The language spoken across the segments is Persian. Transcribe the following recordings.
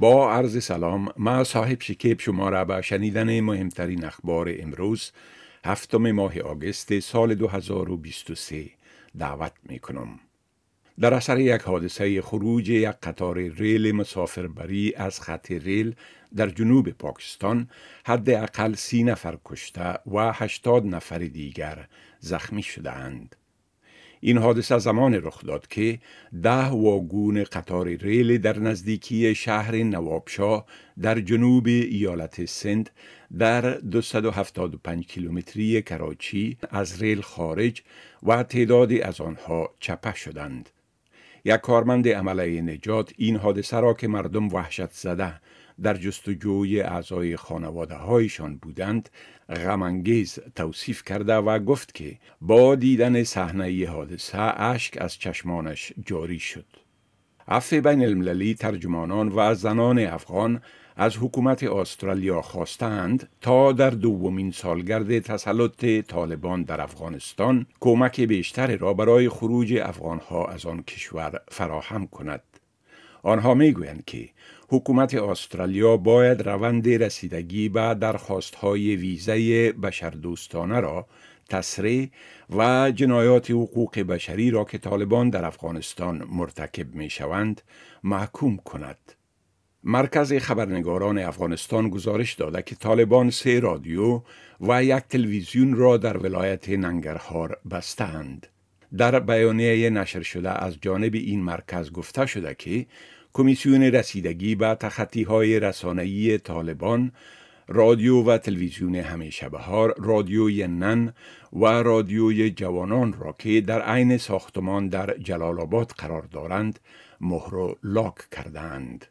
با عرض سلام ما صاحب شکیب شما را به شنیدن مهمترین اخبار امروز هفتم ماه آگست سال 2023 دعوت می کنم. در اثر یک حادثه خروج یک قطار ریل مسافربری از خط ریل در جنوب پاکستان حداقل سی نفر کشته و هشتاد نفر دیگر زخمی شدهاند. این حادثه زمان رخ داد که ده واگون قطار ریل در نزدیکی شهر نوابشاه در جنوب ایالت سند در 275 کیلومتری کراچی از ریل خارج و تعدادی از آنها چپه شدند. یک کارمند عمله نجات این حادثه را که مردم وحشت زده در جستجوی اعضای خانواده هایشان بودند غمانگیز توصیف کرده و گفت که با دیدن صحنه حادثه اشک از چشمانش جاری شد. عفو بین المللی ترجمانان و زنان افغان از حکومت استرالیا خواستند تا در دومین سالگرد تسلط طالبان در افغانستان کمک بیشتر را برای خروج افغانها از آن کشور فراهم کند. آنها می‌گویند که حکومت استرالیا باید روند رسیدگی به درخواستهای ویزه بشردوستانه را تسریع و جنایات حقوق بشری را که طالبان در افغانستان مرتکب می شوند محکوم کند. مرکز خبرنگاران افغانستان گزارش داده که طالبان سه رادیو و یک تلویزیون را در ولایت ننگرهار بستند. در بیانیه نشر شده از جانب این مرکز گفته شده که کمیسیون رسیدگی به تخطی های رسانه‌ای طالبان رادیو و تلویزیون همیشه بهار رادیوی نن و رادیوی جوانان را که در عین ساختمان در جلال آباد قرار دارند مهر و لاک کردند.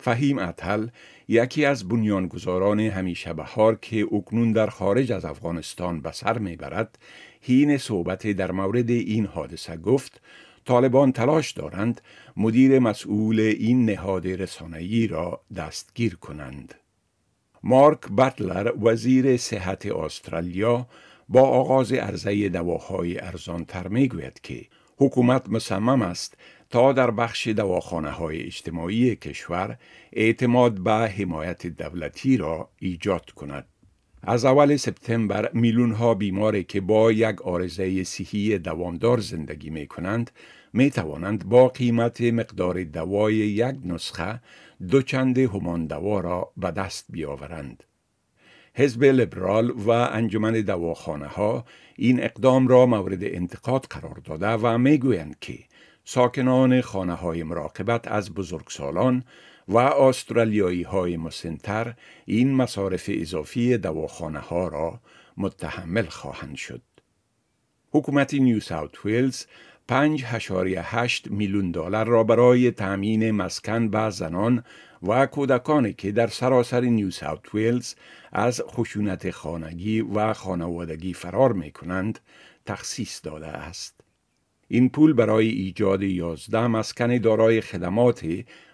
فهیم اتل یکی از بنیانگذاران همیشه بهار که اکنون در خارج از افغانستان به سر می‌برد هین صحبت در مورد این حادثه گفت طالبان تلاش دارند مدیر مسئول این نهاد رسانه‌ای را دستگیر کنند. مارک بطلر وزیر صحت استرالیا با آغاز عرضه دواهای ارزانتر می گوید که حکومت مصمم است تا در بخش دواخانه های اجتماعی کشور اعتماد به حمایت دولتی را ایجاد کند. از اول سپتامبر میلیون ها بیماری که با یک آرزه صحی دوامدار زندگی می کنند می توانند با قیمت مقدار دوای یک نسخه دو چند همان دوا را به دست بیاورند. حزب لیبرال و انجمن دواخانه ها این اقدام را مورد انتقاد قرار داده و می گویند که ساکنان خانه های مراقبت از بزرگسالان و استرالیایی های مسنتر این مصارف اضافی دواخانه ها را متحمل خواهند شد. حکومت نیو ساوت ویلز 5.8 میلیون دلار را برای تامین مسکن به زنان و کودکانی که در سراسر نیو ساوت ویلز از خشونت خانگی و خانوادگی فرار می کنند تخصیص داده است. این پول برای ایجاد یازده مسکن دارای خدمات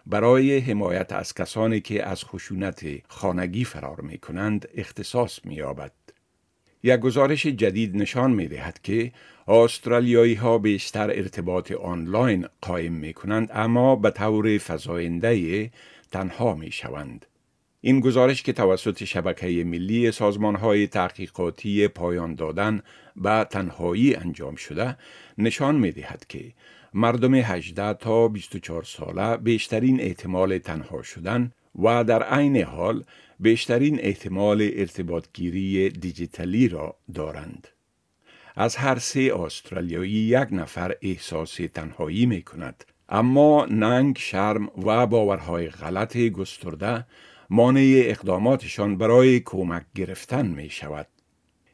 برای حمایت از کسانی که از خشونت خانگی فرار می کنند اختصاص می یابد. یک گزارش جدید نشان می دهد که استرالیایی ها بیشتر ارتباط آنلاین قایم می کنند اما به طور فضاینده تنها می شوند. این گزارش که توسط شبکه ملی سازمان های تحقیقاتی پایان دادن به تنهایی انجام شده نشان می دهد که مردم 18 تا 24 ساله بیشترین احتمال تنها شدن و در عین حال بیشترین احتمال ارتباطگیری دیجیتالی را دارند. از هر سه استرالیایی یک نفر احساس تنهایی می کند. اما ننگ، شرم و باورهای غلط گسترده مانع اقداماتشان برای کمک گرفتن می شود.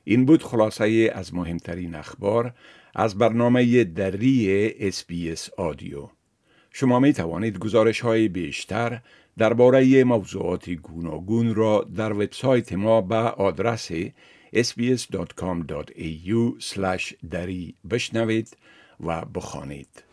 این بود خلاصه از مهمترین اخبار از برنامه دری اس آدیو. شما می توانید گزارش های بیشتر درباره موضوعات گوناگون را در وبسایت ما به آدرس sbs.com.au دری بشنوید و بخوانید.